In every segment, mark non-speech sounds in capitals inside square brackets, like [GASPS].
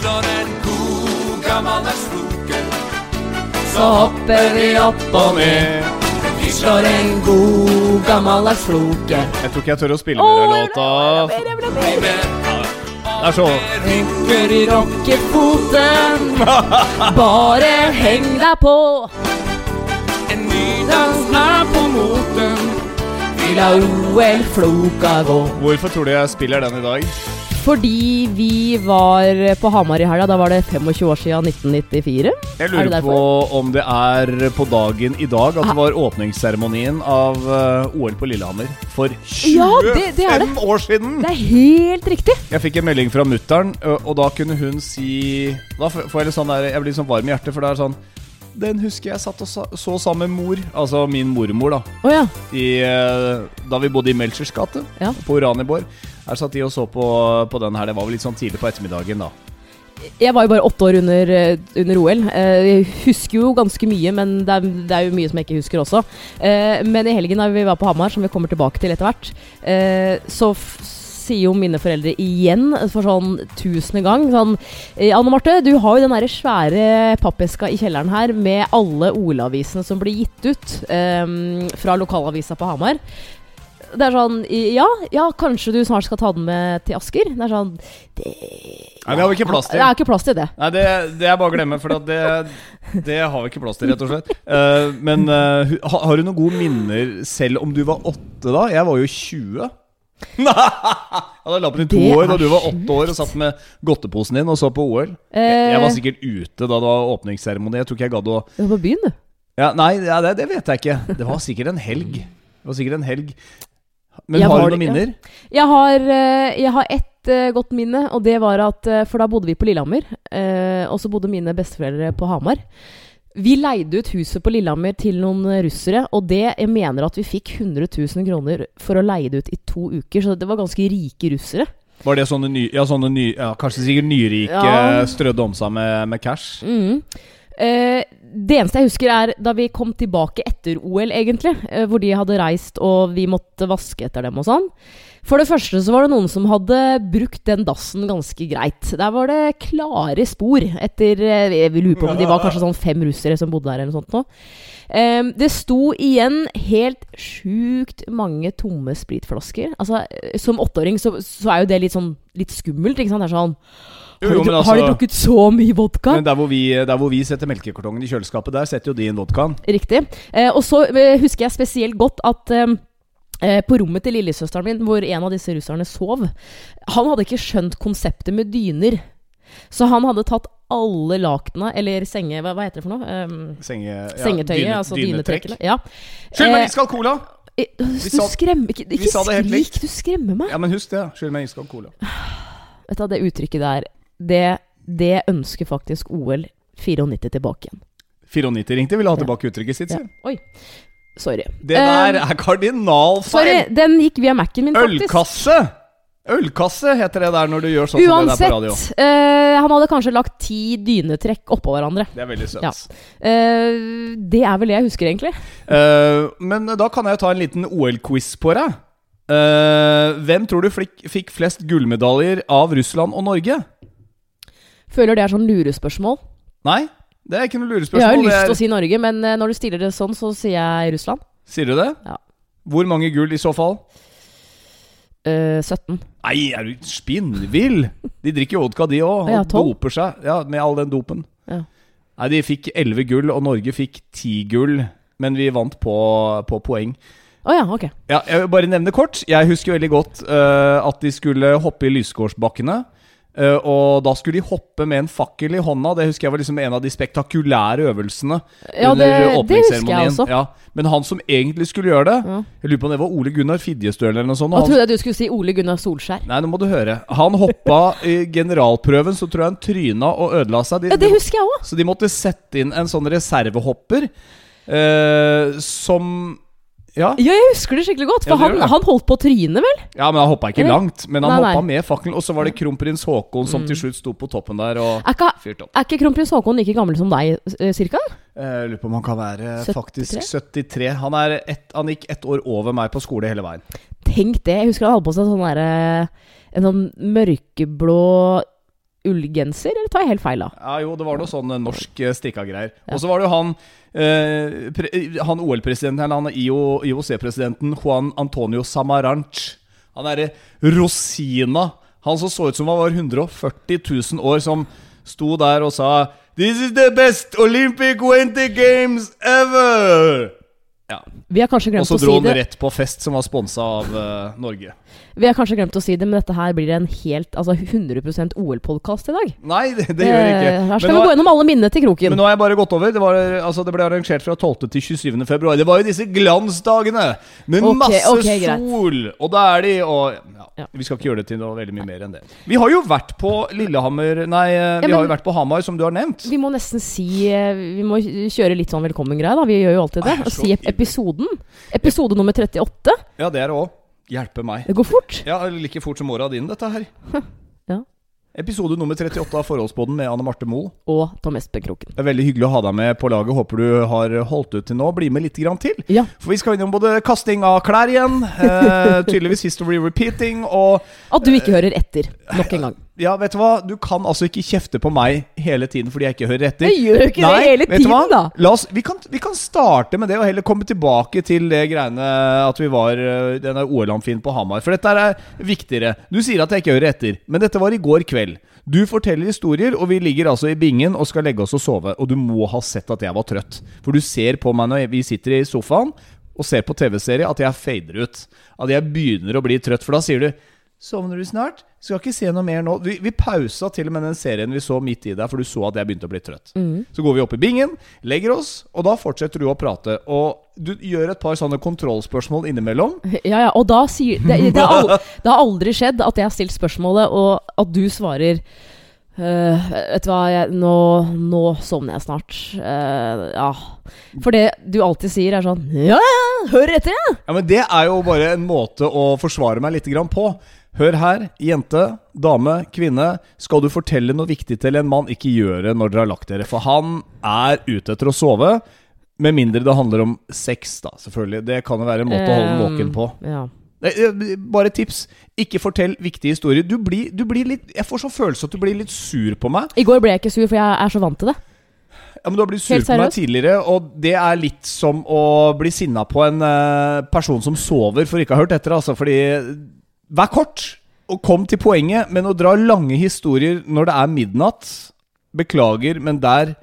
slår en god gammeldags floke. Så hopper vi opp og ned. Vi slår en god gammeldags floke. Jeg tror ikke jeg tør å spille mer av låta. Med Det er så Rynker i rockefoten. [LAUGHS] Bare heng deg på. en ny Dans er på moten. Vi lar OL-floka gå. Hvorfor tror du jeg spiller den i dag? Fordi vi var på Hamar i helga. Da var det 25 år siden 1994. Jeg Er lurer det på om det er på dagen i dag at det var åpningsseremonien av eh, OL på Lillehammer for 25 Ja, det- det er det. år siden! Det er helt riktig. Jeg fikk en melding fra mutter'n, og da kunne hun si Da får jeg litt sånn der Jeg blir sånn varm i hjertet, for det er sånn Den husker jeg satt og så sammen med mor, altså min mormor, da. Oh, ja. I, eh, da vi bodde i Melchers gate, Ja. på Uraniborg. Her satt de og så på, på den her. Det var vel litt sånn tidlig på ettermiddagen, da. Jeg var jo bare åtte år under, eh, under OL. Eh, Jeg husker jo ganske mye, men det er, det er jo mye som jeg ikke husker også. Eh, Men i helgen da vi var på Hamar, som vi kommer tilbake til etter hvert, så sier jo mine foreldre igjen for sånn tusende gang sånn Anne Marte, du har jo den derre svære pappeska i kjelleren her med alle OL-avisene som blir gitt ut um, fra lokalavisa på Hamar. Det er sånn Ja, ja, kanskje du snart skal ta den med til Asker? Det er sånn Nei, det har vi ikke plass til. Det er ikke plass til det. Nei, det, det er bare å glemme, for det, det har vi ikke plass til, rett og slett. Uh, men uh, har du noen gode minner selv om du var åtte da? Jeg var jo 20. [LAUGHS] jeg hadde lappen i to år da du var åtte år og satt med godteposen din og så på OL. Jeg, jeg var sikkert ute da det var åpningsseremoni. Jeg tror ikke jeg gadd å Du var på byen, du. ja, Nei, ja, det, det vet jeg ikke. Det var sikkert en helg. Det var sikkert en helg. Men Jeg har du noen minner? Jeg har, eh, jeg har ett eh, godt minne, og det var at eh, For da bodde vi på Lillehammer, eh, og så bodde mine besteforeldre på Hamar. Vi leide ut huset på Lillehammer til noen russere, og det jeg mener at vi fikk 100 000 kroner for å leie det ut i to uker, så det var ganske rike russere. Var det sånne ny, ja, sånne ny, ja, kanskje sikkert nyrike Ja. strødde om seg med, med cash? Mm. Eh, det eneste jeg husker, er da vi kom tilbake etter OL, egentlig. Eh, hvor de hadde reist, og vi måtte vaske etter dem og sånn. For det første så var det noen som hadde brukt den dassen ganske greit. Der var det klare spor etter eh, Jeg vil lure på om de var kanskje sånn fem russere som bodde der, eller noe sånt nå. Eh, det sto igjen helt sjukt mange tomme spritflasker. Altså, eh, som åtteåring så, så er jo det litt sånn litt skummelt, ikke sant? Det er sånn Jo, har, jo, har de altså- drukket så mye vodka? Men der hvor, vi, der hvor vi setter melkekartongen i kjøleskapet, der setter jo de inn vodkaen. Riktig. Eh, og så eh, husker jeg spesielt godt at eh, eh, på rommet til lillesøsteren min, hvor en av disse russerne sov Han hadde ikke skjønt konseptet med dyner. Så han hadde tatt alle lakenene, eller senge... Hva, hva heter det for noe? Um, Senge, ja, sengetøyet, dyne- altså dynetrekk. dynetrekkene. Ja. Skyld meg Eh, iskald cola! eh, Du sa- skremmer ikke Ikke skrik, du skremmer meg. Ja, men husk det. Skyld meg iskald cola. [SIGHS] Vet du, hva, Det uttrykket der, det, det ønsker faktisk OL 94 tilbake igjen. 94 ringte, ville ha tilbake uttrykket sitt. Ja. Oi. Sorry. Det der er kardinalfeil! Sorry, den gikk via Mac-en min, faktisk. Ølkasse! Ølkasse heter det der når du gjør sånn som det der på radio. Uansett, uh, han hadde kanskje lagt ti dynetrekk oppå hverandre. Det er veldig søtt. Ja. Uh, det er vel det jeg husker, egentlig. Uh, men da kan jeg jo ta en liten OL-quiz på deg. Eh, hvem tror du flik, fikk flest gullmedaljer av Russland og Norge? Føler det er sånn lurespørsmål. Nei, det er ikke noe Jeg har jo lyst til til å er, si Norge, men når du stiller det sånn, så sier jeg Russland. sier du det? Ja. Hvor mange gull i så fall? Eh, 17. Nei, er du spinnvill? De drikker vodka, de òg. Og ja, doper seg ja, med all den dopen. Ja. Nei, de fikk 11 gull, og Norge fikk 10 gull. Men vi vant på, på poeng. Å ja, ok. Ja, jeg vil bare nevne kort. Jeg husker veldig godt uh, at de skulle hoppe i Lysgårdsbakkene. Eh, og da skulle de hoppe med en fakkel i hånda. Det husker jeg var liksom en av de spektakulære øvelsene. Ja, det, det husker jeg også. Ja, men han som egentlig skulle gjøre det Ja. Jeg lurer på om det var Ole Gunnar Fidjestøl eller noe sånt. Nå trodde jeg du skulle si Ole Gunnar Solskjær. Nei, nå må du høre. Han hoppa i generalprøven, så tror jeg han tryna og ødela seg. De, Ja, det husker jeg også. så de måtte sette inn en sånn reservehopper eh, som ja. Ja, jeg husker det skikkelig godt. For ja, han, han holdt på å tryne, vel? ja, men han hoppa ikke Eller? langt. Men han Nei, nei. hoppa med fakkelen. Og så var det kronprins Haakon som til slutt sto på toppen der og Er ikke, fyrte opp. er ikke kronprins Haakon like gammel som deg, eh, cirka? Jeg lurer på om han kan være 73? faktisk 73. Han, er ett- han gikk ett år over meg på skole hele veien. Tenk det. Jeg husker han hadde på seg sånn derre En sånn mørkeblå ullgenser, eller tar jeg helt feil da? Ja, jo, det var noe sånn eh, norsk eh, strikka greier. Og så var det jo han eh, pre, Han OL-presidenten, eller han IOC-presidenten Juan Antonio Samaranch. Han derre Rosina. Han som så ut som han var 140 000 år, som sto der og sa This is the best Olympic Winter Games ever! Ja. Vi har kanskje Og glemt så å si dro han rett på fest som var sponsa av uh, Norge. Vi har kanskje glemt å si det, men dette her blir en helt altså 100% OL-podkast i dag. Nei, det, det gjør det ikke. Eh, Her Men skal nå- vi gå gjennom alle minnene til kroken. Men nå har jeg bare gått over. Det, var, altså, det ble arrangert fra 12. til 27. februar. Det var jo disse glansdagene med okay, masse okay, sol! Og da er de og ja, Ja. Vi skal ikke gjøre det til noe veldig mye mer enn det. Vi har jo vært på Lillehammer Nei, eh, vi men- har jo vært på Hamar, som du har nevnt. Vi må nesten si eh, Vi må kjøre litt sånn velkommen-greie, da. Vi gjør jo alltid det. Nei, Og så si. Episoden. Episode nummer 38. Ja, det er det òg. Hjelpe meg. Det går fort. Ja, like fort som åra dine, dette her. [LAUGHS] Ja. Episode nummer 38 av Forholdsboden med Anne Marte Moe. Og Tom Espen Kroken. Det er veldig hyggelig å ha deg med på laget. Håper du har holdt ut til nå. Bli med litt grann til. Ja. For vi skal innom både kasting av klær igjen, eh, [LAUGHS] tydeligvis history repeating, og At du ikke hører etter nok en gang. Ja, vet du hva? Du kan altså ikke kjefte på meg hele tiden fordi jeg ikke hører etter. Jeg gjør ikke det hele tiden, da. La oss, vi, kan, vi kan starte med det, og heller komme tilbake til det greiene at vi var øh, denne OL-amfien på Hamar. For dette er viktigere. Du sier at jeg ikke hører etter, men dette var i går kveld. Du forteller historier, og vi ligger altså i bingen og skal legge oss og sove. Og du må ha sett at jeg var trøtt. For du ser på meg når vi sitter i sofaen og ser på TV-serie, at jeg fader ut. At jeg begynner å bli trøtt. For da sier du Sovner du snart? Skal ikke se noe mer nå. Vi, vi pausa til og med den serien vi så midt i der, for du så at jeg begynte å bli trøtt. Så går vi opp i bingen, legger oss, og da fortsetter du å prate. Og du gjør et par sånne kontrollspørsmål innimellom. [LAUGHS] Ja, ja, og da sier det, det, har aldri, det har aldri skjedd at jeg har stilt spørsmålet, og at du svarer Uh, vet du hva, jeg, nå, nå sovner jeg snart. Uh, ja. For det du alltid sier, er sånn Ja, ja, hør etter, jeg! Ja, men Det er jo bare en måte å forsvare meg litt grann på. Hør her, jente, dame, kvinne. Skal du fortelle noe viktig til en mann, ikke gjør det når dere har lagt dere. For han er ute etter å sove. Med mindre det handler om sex, da, selvfølgelig. Det kan jo være en måte å holde våken på. Ja. Eh, Bare tips. Ikke fortell viktige historier. Du blir, du blir litt Jeg får sånn følelse at du blir litt sur på meg. I går ble jeg ikke sur, for jeg er så vant til det. Ja, men Du har blitt sur på meg tidligere, og det er litt som å bli sinna på en eh, person som sover for ikke å ha hørt etter. Altså, fordi Vær kort, og kom til poenget, men å dra lange historier når det er midnatt Beklager, men der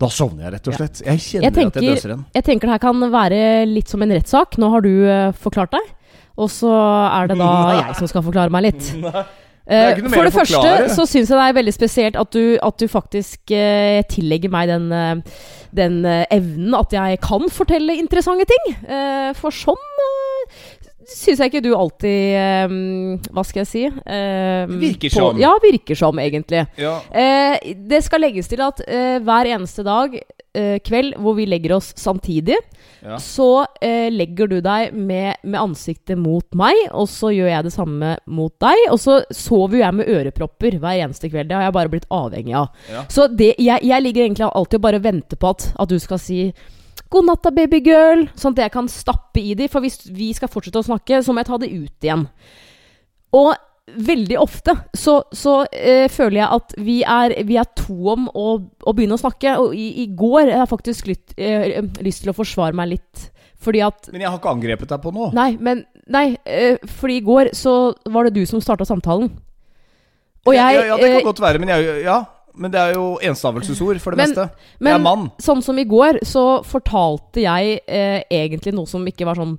Da sovner jeg, rett og slett. Jeg kjenner Jeg at jeg døser en. jeg tenker det her kan være litt som en rettssak. Nå har du eh, forklart deg, og så er det da [LAUGHS] jeg som skal forklare meg litt. [LAUGHS] Det er Eh, For det første så syns jeg det er veldig spesielt at du, at du faktisk uh, tillegger meg den, uh, den uh, evnen at jeg kan fortelle interessante ting. For sånn syns jeg ikke du alltid um, Hva skal jeg si? Um, Virker på- som. Ja, virker som, egentlig. Ja. Uh, det skal legges til at uh, hver eneste dag, uh, kveld, hvor vi legger oss samtidig, Ja. så legger du deg med, med ansiktet mot meg, og så gjør jeg det samme mot deg. Og så sover jeg med ørepropper hver eneste kveld. Det har jeg bare blitt avhengig av. Ja. Så det, jeg, jeg ligger egentlig alltid og bare venter på at, at du skal si God natta, babygirl, sånn at jeg kan stappe i de. For hvis vi skal fortsette å snakke, så må jeg ta det ut igjen. Og veldig ofte så, så eh, føler jeg at vi er, vi er to om å, å begynne å snakke. Og i, i går har jeg faktisk lyst, eh, lyst til å forsvare meg litt. Fordi at Men jeg har ikke angrepet deg på noe. Nei, men Nei, eh, fordi i går så var det du som starta samtalen. Og jeg ja, ja, det eh, kan godt være, men, jeg, ja, men det er jo enstavelsesord for det Men- meste. Men, men- er mann. Sånn som i går, så fortalte jeg eh, egentlig noe som ikke var sånn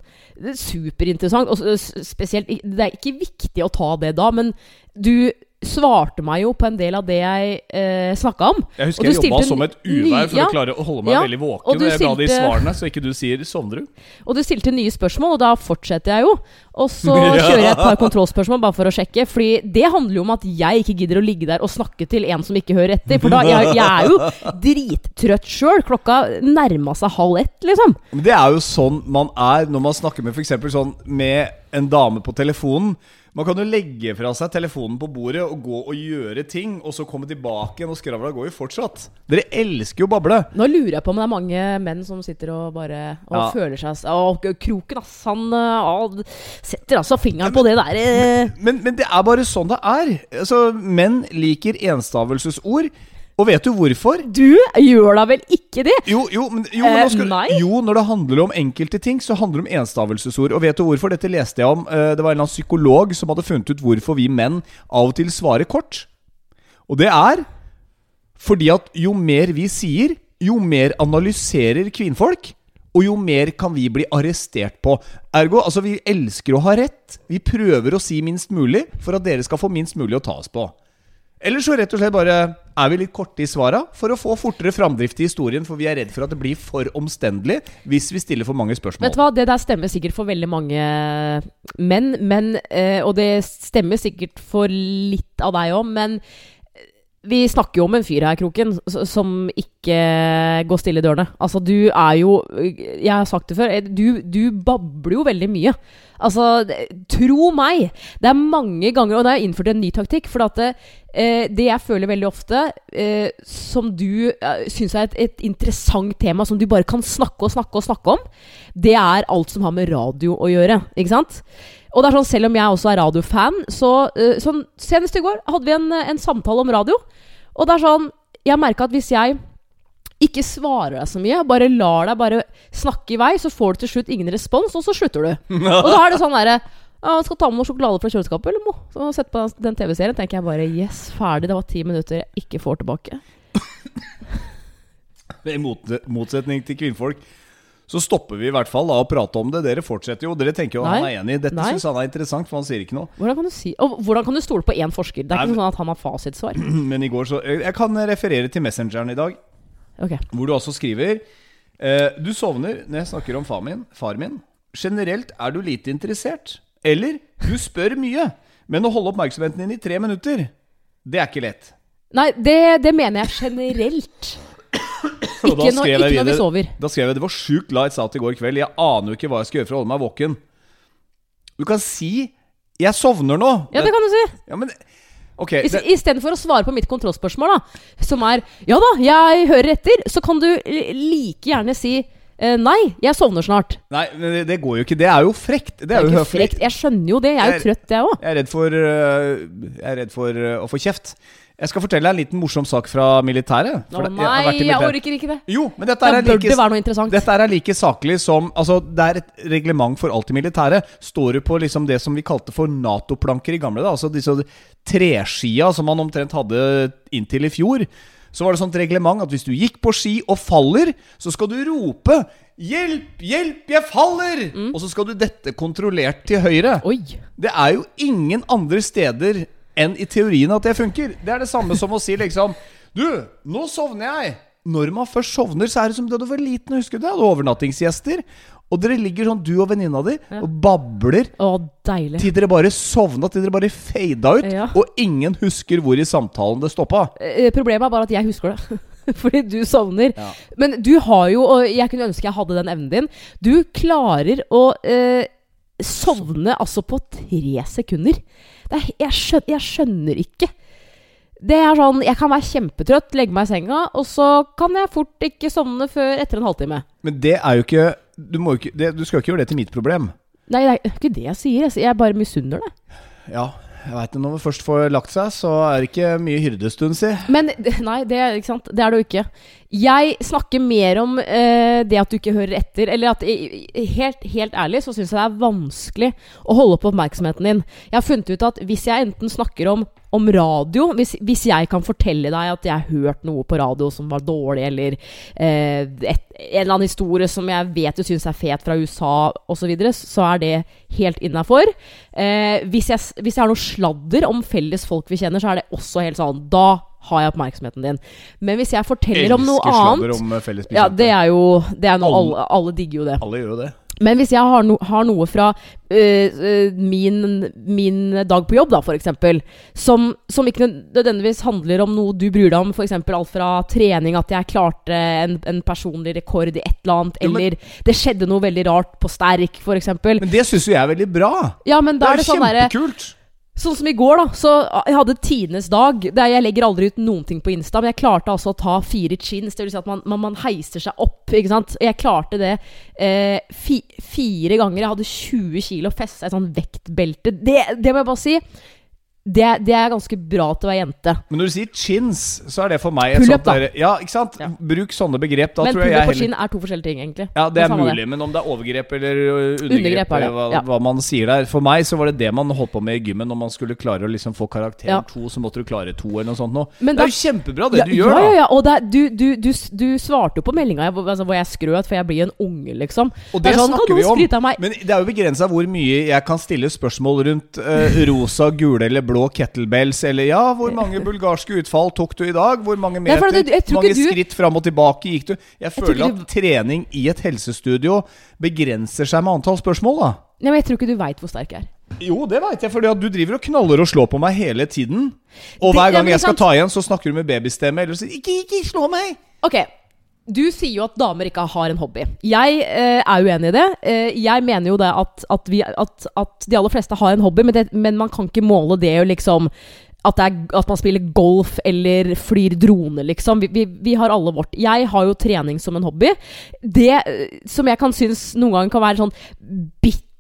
superinteressant. Og spesielt Det er ikke viktig å ta det da, men du svarte meg jo på en del av det jeg eh, snakka om. Jeg husker jeg jobba som et uvær for ja. å klare å holde meg Ja, veldig og våken du når jeg ga de svarene, så ikke du sier 'sovner du'? Og du stilte nye spørsmål, og da fortsetter jeg jo. Og så Ja. [LAUGHS] kjører jeg et par kontrollspørsmål bare for å sjekke. Fordi det handler jo om at jeg ikke gidder å ligge der og snakke til en som ikke hører etter. For da, jeg, jeg er jo drittrøtt sjøl. Klokka nærma seg halv ett, liksom. Men det er jo sånn man er når man snakker med f.eks. sånn med en dame på telefonen. Man kan jo legge fra seg telefonen på bordet og gå og gjøre ting, og så komme tilbake igjen, og skravla går jo fortsatt. Dere elsker jo å bable. Nå lurer jeg på om det er mange menn som sitter og bare Og Ja. føler seg Å, Kroken, ass. Han eh, å, setter altså fingeren på det der. Men, Men, men det er bare sånn det er. Altså, menn liker enstavelsesord. Og vet du hvorfor? Du gjør da vel ikke det? Jo, jo, men, jo, men skal, eh, jo, når det handler om enkelte ting, så handler det om enstavelsesord. Og vet du hvorfor? Dette leste jeg om. Eh, Det var en eller annen psykolog som hadde funnet ut hvorfor vi menn av og til svarer kort. Og det er fordi at jo mer vi sier, jo mer analyserer kvinnfolk. Og jo mer kan vi bli arrestert på. Ergo, altså vi elsker å ha rett. Vi prøver å si minst mulig for at dere skal få minst mulig å ta oss på. Eller så rett og slett bare er vi litt korte i svara for å få fortere framdrift i historien, for vi er redd for at det blir for omstendelig hvis vi stiller for mange spørsmål. Vet du hva, Det der stemmer sikkert for veldig mange menn, men, eh, og det stemmer sikkert for litt av deg òg, men vi snakker jo om en fyr her, Kroken, som ikke går stille i dørene. Altså, du er jo Jeg har sagt det før, eh, du, du babler jo veldig mye. Altså, tro meg! Det er mange ganger Og da har jeg innført en ny taktikk. For at det, eh, det jeg føler veldig ofte, eh, som du eh, syns er et, et interessant tema, som du bare kan snakke og snakke og snakke om, det er alt som har med radio å gjøre. Ikke sant? Og det er sånn, selv om jeg også er radiofan, så uh, sånn, Senest i går hadde vi en, en samtale om radio. Og det er sånn Jeg merka at hvis jeg ikke svarer deg så mye, bare lar deg bare snakke i vei, så får du til slutt ingen respons, og så slutter du. [LAUGHS] Og da er det sånn derre ja, 'Skal ta med noe sjokolade fra kjøleskapet, eller noe. Så Sett på den TV-serien, tenker jeg bare Yes, ferdig. Det var ti minutter jeg ikke får tilbake. I [LAUGHS] mot, motsetning til kvinnfolk så stopper vi i hvert fall da å prate om det. Dere fortsetter jo. Dere tenker jo han er enig. Dette syns han er interessant, for han sier ikke noe. Hvordan kan du si hvordan kan du stole på én forsker? Det er Nei, ikke sånn at han har fasitsvar. [CLEARS THROAT] Men i går så Jeg kan referere til Messengeren i dag. okay. Hvor du altså skriver eh, Du sovner når jeg snakker om far min, far min. Generelt er du lite interessert. Eller du spør mye. Men å holde oppmerksomheten din i tre minutter, det er ikke lett. Nei, det, det mener jeg generelt. Og Ikke, når, ikke når vi sover. Da skrev jeg det var sjukt lights out i går kveld. Jeg aner jo ikke hva jeg skal gjøre for å holde meg våken. Du kan si 'jeg sovner nå'. Ja, det kan du si. Ja, men Okay, I- det, Istedenfor å svare på mitt kontrollspørsmål, da, som er 'ja da, jeg hører etter', så kan du like gjerne si eh, 'nei, jeg sovner snart'. nei, men det, går jo ikke. Det er jo frekt. Det Det er er jo ikke høflig. frekt. Jeg skjønner jo det. Jeg er jo trøtt, jeg òg. Jeg er redd for øh, Jeg er redd for øh, å få kjeft. Jeg skal fortelle deg en liten morsom sak fra militæret. For Å jeg nei, vært i jeg orker ikke det. Jo, men dette er, like, det dette er like saklig som Altså, det er et reglement for alt i militæret. Står du på liksom det som vi kalte for Nato-planker i gamle dager, altså disse treskia som man omtrent hadde inntil i fjor, så var det sånt reglement at hvis du gikk på ski og faller, så skal du rope 'Hjelp! Hjelp! Jeg faller!' Mm. Og så skal du dette kontrollert til høyre. Oi. Det er jo ingen andre steder enn i teorien at det funker. Det er det samme som å si liksom Du, nå sovner jeg. Når man først sovner, så er det som da du var liten. Husker du det? Hadde overnattingsgjester. Og dere ligger sånn, du og venninna di, Ja. og babler Å, deilig. til dere bare sovna, til dere bare fada ut. Ja. Og ingen husker hvor i samtalen det stoppa. Eh, Problemet er bare at jeg husker det. [LAUGHS] Fordi du sovner. Ja. Men du har jo, og jeg kunne ønske jeg hadde den evnen din, du klarer å eh, sovne altså på tre sekunder. Er, jeg, skjønner, jeg skjønner ikke. Det er sånn, Jeg kan være kjempetrøtt, legge meg i senga, og så kan jeg fort ikke sovne før etter en halvtime. Men det er jo ikke Du, jo ikke, det, du skal jo ikke gjøre det til mitt problem. Nei, det er ikke det jeg sier. Jeg, jeg bare misunner det. Ja, jeg veit. Når man først får lagt seg, så er det ikke mye hyrdestund, si. Men nei, det, det er det jo ikke. Jeg snakker mer om eh, det at du ikke hører etter. Eller at Helt, helt ærlig så syns jeg det er vanskelig å holde på oppmerksomheten din. Jeg har funnet ut at hvis jeg enten snakker om, om radio hvis, hvis jeg kan fortelle deg at jeg har hørt noe på radio som var dårlig, eller eh, et, en eller annen historie som jeg vet du syns er fet fra USA osv., så, så er det helt innafor. Eh, hvis, hvis jeg har noe sladder om felles folk vi kjenner, så er det også helt sånn Da har jeg oppmerksomheten din. Men hvis jeg forteller om noe Elsker annet om eh, Ja, det er jo det er noe, Alle- alle, digger jo det. Alle gjør jo det. Men hvis jeg har, no, har noe fra øh, min, min dag på jobb, da, eksempel, som, som ikke nødvendigvis handler om noe du bryr deg om, f.eks. alt fra trening, at jeg klarte en, en personlig rekord i et eller annet, Jo, men- eller det skjedde noe veldig rart på sterk, f.eks. Men det syns jo jeg er veldig bra. Ja, men da det er det sånn kjempekult! kjempekult. Sånn som i går, da. Så jeg hadde tidenes dag. Er, jeg legger aldri ut noen ting på Insta, men jeg klarte altså å ta fire chins. Det vil si at man, man, man heiser seg opp, ikke sant. Jeg klarte det eh, fi, fire ganger. Jeg hadde 20 kilo festa i sånn vektbelte. Det, det må jeg bare si. Det, det er ganske bra til å være jente. Men når du sier chins, så er det for meg et sånt der, Ja, ikke sant? Ja. Bruk sånne begrep. Da men tror jeg jeg og heller skinn er to forskjellige ting, egentlig. Ja, det er samme mulig, men om det er overgrep eller undergrep, Undergrep er eller hva, ja. hva man sier der For meg så var det det man holdt på med i gymmen. Når man skulle klare å liksom få karakter Ja. to, så måtte du klare to, eller noe sånt noe. Men det da- er jo kjempebra, det ja, du gjør, da. ja, ja. Og det er, du, du, du, du svarte jo på meldinga hvor, altså, hvor jeg skrøt, for jeg blir en unge, liksom. Og det, er sånn, snakker vi om. skryte av meg?» Men det er jo begrensa hvor mye jeg kan stille spørsmål rundt uh, rosa, gule eller blå kettlebells. Eller ja, hvor mange bulgarske utfall tok du i dag? Hvor mange meter? for det- jeg mange du- skritt fram og tilbake gikk du? Jeg tror føler at trening i et helsestudio begrenser seg med antall spørsmål, da. Ja, men jeg tror ikke du veit hvor sterk jeg er. Jo, det veit jeg, at du driver og knaller og slår på meg hele tiden. Og Det- hver gang jeg skal ta igjen, så snakker du med babystemme. Eller sier 'ikke, ikke slå meg'. Ok, du sier jo at damer ikke har en hobby. Jeg eh, er uenig i det. Eh, jeg mener jo det at, at, vi, at, at de aller fleste har en hobby, men, det, men man kan ikke måle det jo liksom at, er, at man spiller golf eller flyr drone, liksom. Vi, vi, vi har alle vårt. Jeg har jo trening som en hobby. Det eh, som jeg kan synes noen ganger kan være sånn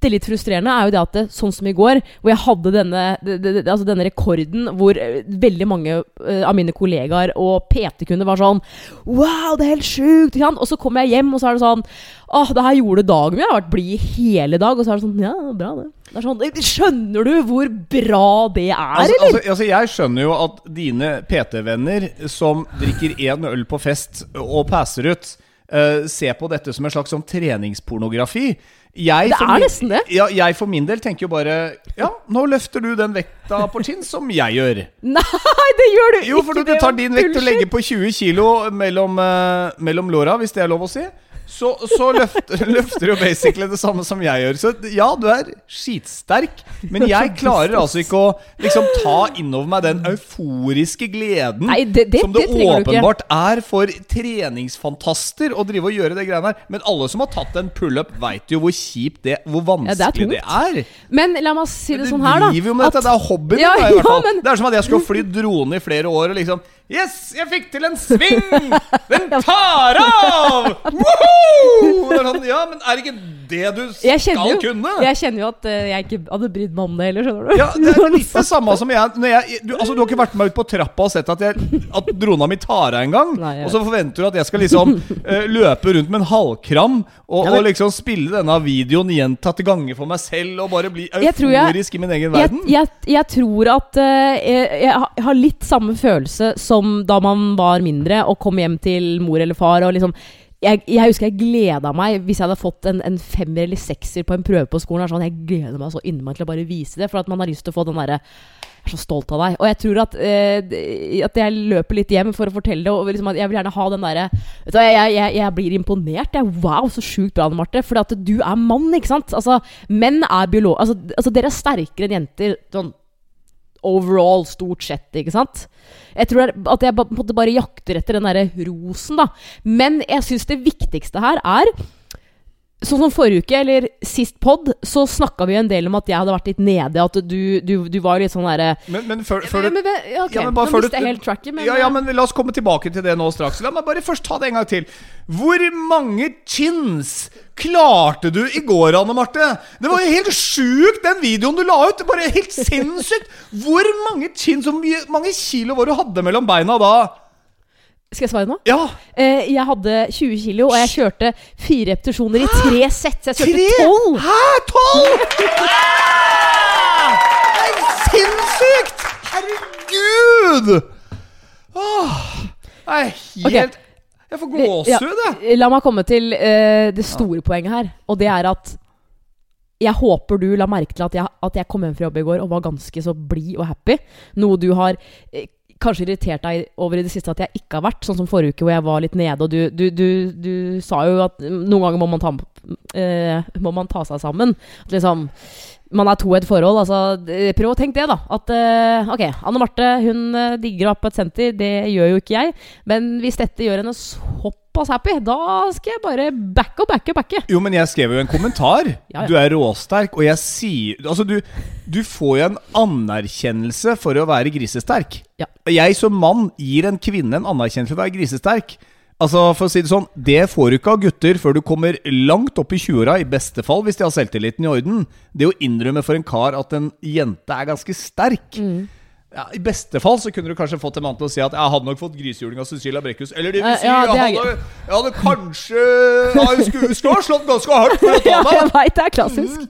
bitte litt frustrerende, er jo det at det, sånn som i går, hvor jeg hadde denne, det, det, altså denne rekorden hvor eh, veldig mange eh, av mine kollegaer og PT-kunder var sånn Wow, det er helt sjukt! Og så kommer jeg hjem, og så er det sånn Åh, det her gjorde dagen min. Jeg har vært blid hele dag. Og så er det sånn Ja, bra, det. det sånn, skjønner du hvor bra det er, Altså, eller? altså, altså, jeg skjønner jo at dine PT-venner som drikker én øl på fest og passer ut, uh, ser på dette som en slags sånn treningspornografi. Jeg, Det er min- nesten det. Ja, jeg for min del tenker jo bare Ja, nå løfter du den vekta på chins som jeg gjør. [LAUGHS] Nei, det gjør du Jo, for du, du tar din vekt og legger på 20 kilo mellom, uh, mellom låra, hvis det er lov å si. Så, så [LAUGHS] løfter, løfter du jo basically det samme som jeg gjør. Så ja, du er skitsterk, men jeg klarer altså ikke å liksom ta innover meg den euforiske gleden Nei, det- det- som det, det du åpenbart er for treningsfantaster å drive og gjøre det greiene her. Men alle som har tatt en pullup, veit jo hvor kjipt det Hvor vanskelig Ja, det er det er. Men la meg si det sånn her, da. driver jo med dette, det er hobbyen Ja, da, i hvert ja, fall. men- Det er som at jeg skulle fly drone i flere år og liksom Yes, jeg fikk til en sving! Den [LAUGHS] tar av! Woohoo! [LAUGHS] Det ja, men er ikke det du skal jo, kunne? jeg kjenner jo at eh, jeg ikke hadde brydd meg om det heller, skjønner du. Ja, det er [LAUGHS] litt det samme som jeg, når jeg du, altså, du har ikke vært med meg ut på trappa og sett at, jeg, at drona mi tar av en gang. Nei, og så forventer du at jeg skal liksom eh, løpe rundt med en halvkram og, Ja, men- og liksom spille denne videoen gjentatte ganger for meg selv og bare bli euforisk jeg- i min egen verden. jeg, jeg tror at uh, jeg har litt samme følelse som da man var mindre og kom hjem til mor eller far og liksom jeg, jeg husker jeg gleda meg hvis jeg hadde fått en, en femmer eller sekser på en prøve på skolen. Sånn, jeg gleder meg så innmari til å bare vise det, for at man har lyst til å få den derre jeg er så stolt av deg. Og jeg tror at, eh, at jeg løper litt hjem for å fortelle det. Og liksom jeg vil gjerne ha den derre jeg, jeg, jeg blir imponert. Jeg, wow, så sjukt bra, Marte. For at du er mann, ikke sant? Altså, menn er biolog... Altså, altså, dere er sterkere enn jenter. Sånn overall, stort sett, ikke sant? Jeg tror at jeg på en måte bare jakter etter den derre rosen, da. Men jeg syns det viktigste her er Sånn som forrige uke, eller sist pod, så snakka vi en del om at jeg hadde vært litt nede. At du, du, du var litt sånn derre Men, men før, før men, men, ja, okay. Ja, men bare Nå mistet jeg helt tracket, men, ja, ja, eh, men la oss komme tilbake til det nå straks. La meg bare først ta det en gang til. Hvor mange chins klarte du i går, Anne Marte? Det var jo helt sjukt, den videoen du la ut! Bare helt sinnssykt! Hvor mange chins og mange kilo var det du hadde mellom beina da? Skal jeg svare nå? Ja, Eh, jeg hadde 20 kilo, og jeg kjørte fire repetisjoner i tre sett. Så jeg kjørte tolv! Hæ? Tolv?! Det er sinnssykt! Herregud! Åh, det er helt Jeg får gåsehud, jeg. Ja, la meg komme til eh, det store poenget her. Og det er at jeg håper du la merke til at jeg, at jeg kom hjem fra jobb i går og var ganske så blid og happy. Noe du har eh, kanskje irritert deg over i det siste at jeg ikke har vært. Sånn som forrige uke hvor jeg var litt nede, og du, du, du, du sa jo at noen ganger må man ta, eh, må man ta seg sammen. At liksom man er to i et forhold. Altså, prøv å tenke det, da. At eh, ok, Anne Marte hun eh, digger opp et senter. Det gjør jo ikke jeg. Men hvis dette gjør henne såpass happy, da skal jeg bare backe og backe og backe. Jo, men jeg skrev jo en kommentar. [LAUGHS] Ja, ja. Du er råsterk, og jeg sier Altså, du, du får jo en anerkjennelse for å være grisesterk. Ja. Jeg som mann gir en kvinne en anerkjennelse for å være grisesterk. Altså, for å si Det sånn Det får du ikke av gutter før du kommer langt opp i 20-åra, i beste fall, hvis de har selvtilliten i orden. Det å innrømme for en kar at en jente er ganske sterk Mm. ja, I beste fall så kunne du kanskje fått en mann til å si at jeg hadde nok fått grisehjuling av Cecilia Brekkhus. Eller det vil Eh, si, ja, det er jeg, hadde, jeg hadde kanskje ja, Jeg skulle, skulle ha slått ganske hardt for å ta Ja, jeg vet, det er klassisk.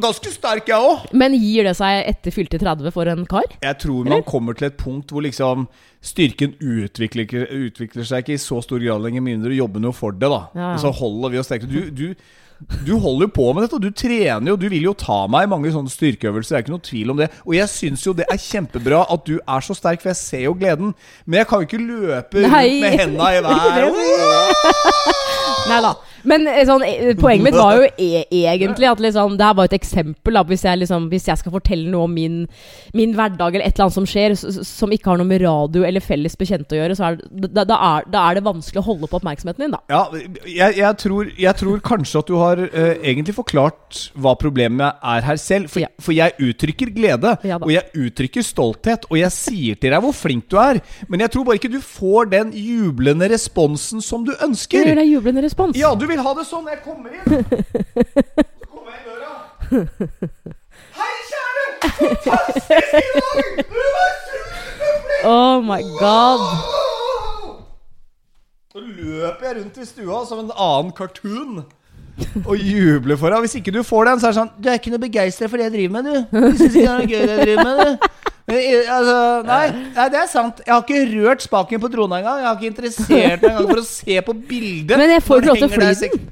Ganske sterk, jeg òg. Men gir det seg etter fylte 30 for en kar? Jeg tror man kommer til et punkt hvor liksom styrken utvikler, utvikler seg ikke i så stor grad lenger, med mindre du jobber noe for det. da Ja, ja. Så holder vi oss sterke. Du, du, du holder jo på med dette, og du trener jo. Du vil jo ta meg i mange sånne styrkeøvelser. Det er ikke noe tvil om det. Og jeg syns jo det er kjempebra at du er så sterk, for jeg ser jo gleden. Men jeg kan jo ikke løpe Nei. rundt med henda i [LAUGHS] været. [LAUGHS] Nei da. Men eh, sånn, eh, poenget mitt var jo e egentlig at liksom, det her var et eksempel. Da, hvis, jeg liksom, hvis jeg skal fortelle noe om min, min hverdag eller et eller annet som skjer, som ikke har noe med radio eller felles bekjente å gjøre, så er det, da, da, er, da er det vanskelig å holde på oppmerksomheten din, da. Ja, jeg, jeg, tror, jeg tror kanskje at du har eh, egentlig forklart hva problemet er her selv. For, Ja. for jeg uttrykker glede, Ja og jeg uttrykker stolthet, og jeg sier til deg hvor flink du er. Men jeg tror bare ikke du får den jublende responsen som du Det ønsker. gir deg jublende respons. Ja, du vil ha det sånn. Jeg kommer inn. [LAUGHS] Så kommer jeg inn døra. Hei, kjære! Fantastisk i dag! Du var superflink! Oh my god. Så løper jeg rundt i stua som en annen cartoon [LAUGHS] og jubler for deg. Hvis ikke du får den, så er det sånn Du er ikke noe begeistra for det jeg driver med, du. Du syns ikke det er noe gøy det jeg driver med, du. Men, eh, altså, nei, nei, det er sant. Jeg har ikke rørt spaken på trona engang. Jeg har ikke interessert meg engang for å se på bildet. Men jeg får ikke lov til å fly den.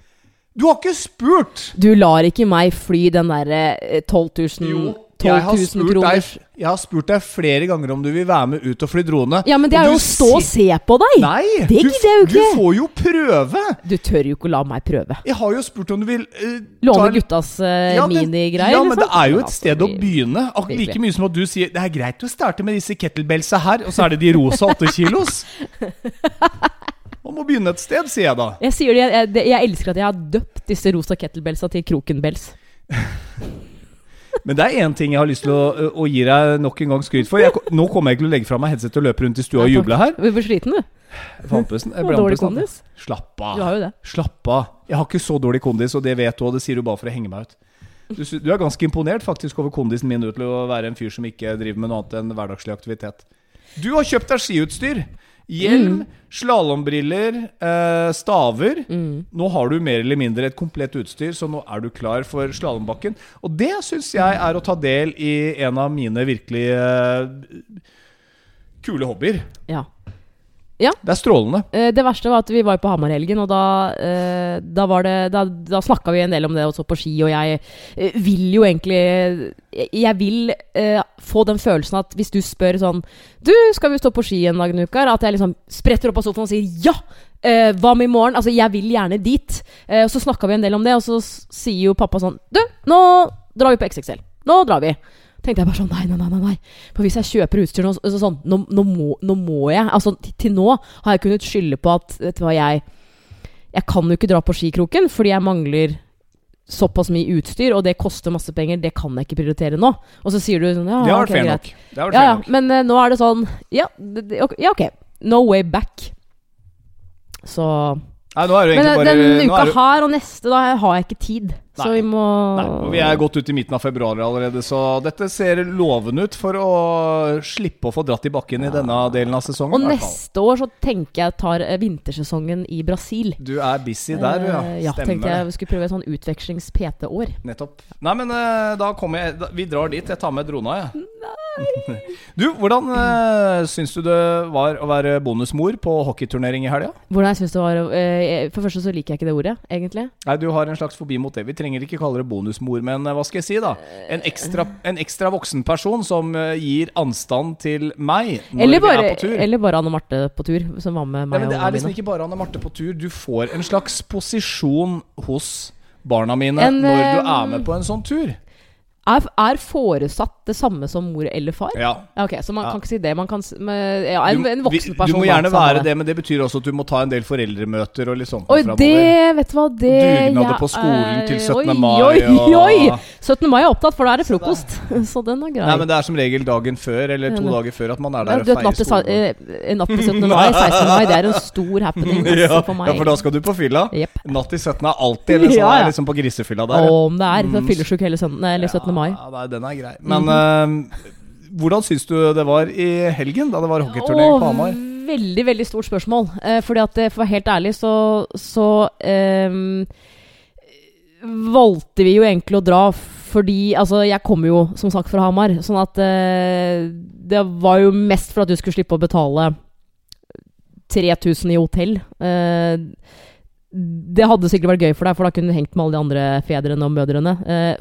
Du har ikke spurt! Du lar ikke meg fly den derre eh, 12 000, Jo, 12 jeg har, 000 spurt kroner. deg, jeg har spurt deg flere ganger om du vil være med ut og fly drone. Ja, men det er jo å stå og se på deg! Nei! Det gidder jeg jo du får jo prøve! Du tør jo ikke å la meg prøve. Jeg har jo spurt om du vil uh, Låne ta en- guttas uh, Ja, minigreier. Ja, men det er jo et sted å begynne. Ak like mye som at du sier det er greit å starte med disse kettlebellsa her, og så er det de rosa åtte kilos. [LAUGHS] Man må begynne et sted, sier jeg da. Jeg det, jeg, jeg, jeg elsker at jeg har døpt disse rosa kettlebellsa til krokenbells. [LAUGHS] Men det er én ting jeg har lyst til å, å gi deg nok en gang skryt for. Jeg, nå kommer jeg ikke til å legge fra meg headsetet og løpe rundt i stua og juble her. Du blir sliten, du. Har dårlig kondis. Slapp Du har jo det. Slapp av. Jeg har ikke så dårlig kondis, og det vet du, og det sier du bare for å henge meg ut. Du, du er ganske imponert faktisk over kondisen min til å være en fyr som ikke driver med noe annet enn hverdagslig aktivitet. Du har kjøpt deg skiutstyr. Hjelm, slalåmbriller, eh, staver. Nå har du mer eller mindre et komplett utstyr, så nå er du klar for slalåmbakken. Og det syns jeg er å ta del i en av mine virkelig eh, kule hobbyer. Ja. Det er strålende. Eh, Det verste var at vi var på Hamar i helgen, og da, eh, da, var det, da, da snakka vi en del om det og så på ski, og jeg eh, vil jo egentlig Jeg, jeg vil eh, få den følelsen at hvis du spør sånn Du, skal vi stå på ski en dag en uke? her?» At jeg liksom spretter opp av sofaen og sier ja! Eh, hva med i morgen? Altså, jeg vil gjerne dit. Eh, og så snakka vi en del om det, og så sier jo pappa sånn Du, nå drar vi på XXL. Nå drar vi. Tenkte jeg bare sånn Nei, nei, nei. nei. For hvis jeg kjøper utstyr nå, så, sånn nå, nå, må, nå må jeg Altså, til, nå har jeg kunnet skylde på at Vet du hva, jeg Jeg kan jo ikke dra på skikroken fordi jeg mangler såpass mye utstyr, og det koster masse penger. Det kan jeg ikke prioritere nå. Og så sier du sånn Ja, Det har vært okay, nok. Det Ja, ja, nok. men uh, nå er det sånn Ja, det, ja, ok. No way back. Så Nei, nå er det Men eh, bare den nå uka er det, her og neste, da har jeg ikke tid. Så vi må nei, og Vi er godt ute i midten av februar allerede, så dette ser lovende ut for å slippe å få dratt i bakken i denne delen av sesongen. Og i hvert fall. neste år så tenker jeg tar eh, vintersesongen i Brasil. Du er busy der, ja. Stemmer. ja, tenkte jeg vi skulle prøve et sånn utvekslings-PT-år. Nettopp. Nei, men eh, da kommer jeg Vi drar dit. Jeg tar med drona, jeg. [LAUGHS] du, hvordan uh, syns du det var å være bonusmor på hockeyturnering i helga? Hvordan jeg synes det var uh, For det første så liker jeg ikke det ordet, egentlig. Nei, du har en slags fobi mot det. Vi trenger ikke kalle det bonusmor, men uh, hva skal jeg si, da? En ekstra, en ekstra voksen person som uh, gir anstand til meg når Eller vi er på tur. eller bare Anne Marte på tur, som var med meg. Nei, men det er liksom ikke bare Anne Marte på tur. Du får en slags posisjon hos barna mine En, når du er med på en sånn tur. Er, er foresatt det samme som mor eller far? Ja. Ok, Så man Ja. kan ikke si det. Man kan med, ja, en, Du- en voksen person. Du må gjerne være det, men det betyr også at du må ta en del foreldremøter og litt sånt. Oi, det Vet du hva, det Dugnader ja, på skolen til 17. oi, mai Oi, og- oi! 17. mai er opptatt, for da er det frokost. [LAUGHS] Så den er grei. Nei, men det er som regel dagen før, eller to dager før, at man er der og feirer skolen. eh, natt til 17. mai, [LAUGHS] 16. mai, det er en stor happening altså, Ja, for meg. ja, for da skal du på fylla. Yep. Natt til 17 er alltid eller sånn, Ja, ja. er liksom på grisefylla der. Om det er. Mm. Mm. Hele, søndag- eller 17. mai. Ja, nei, den er grei. Men eh, hvordan syns du det var i helgen, da det var hockeyturnering på Hamar? Veldig, veldig stort spørsmål. Uh, fordi at eh, for å være helt ærlig, så, så ehm, valgte vi jo egentlig å dra fordi Altså, jeg kommer jo som sagt fra Hamar, sånn at uh, det var jo mest for at du skulle slippe å betale 3000 i hotell. Uh, det hadde sikkert vært gøy for deg, for da kunne du hengt med alle de andre fedrene og mødrene.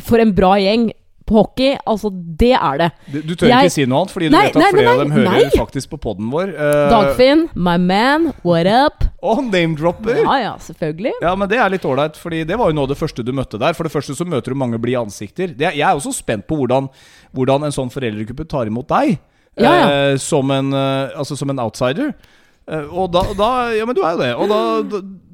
For en bra gjeng hockey, altså, det er det. Du, du tør Jeg- ikke si noe annet, fordi du Nei, vet at nei, nei, flere av dem hører nei. faktisk på poden vår. Uh, Dagfinn, my man, what up? Og name-dropper! Ja ja, selvfølgelig. Ja, men det er litt ålreit, Fordi det var jo noe av det første du møtte der. For det første så møter du mange blide ansikter. Det, jeg er også spent på hvordan, hvordan en sånn foreldregruppe tar imot deg. Ja, ja. Uh, som, en, uh, altså som en outsider. Eh, og da, da Ja, men du er jo det. Og da,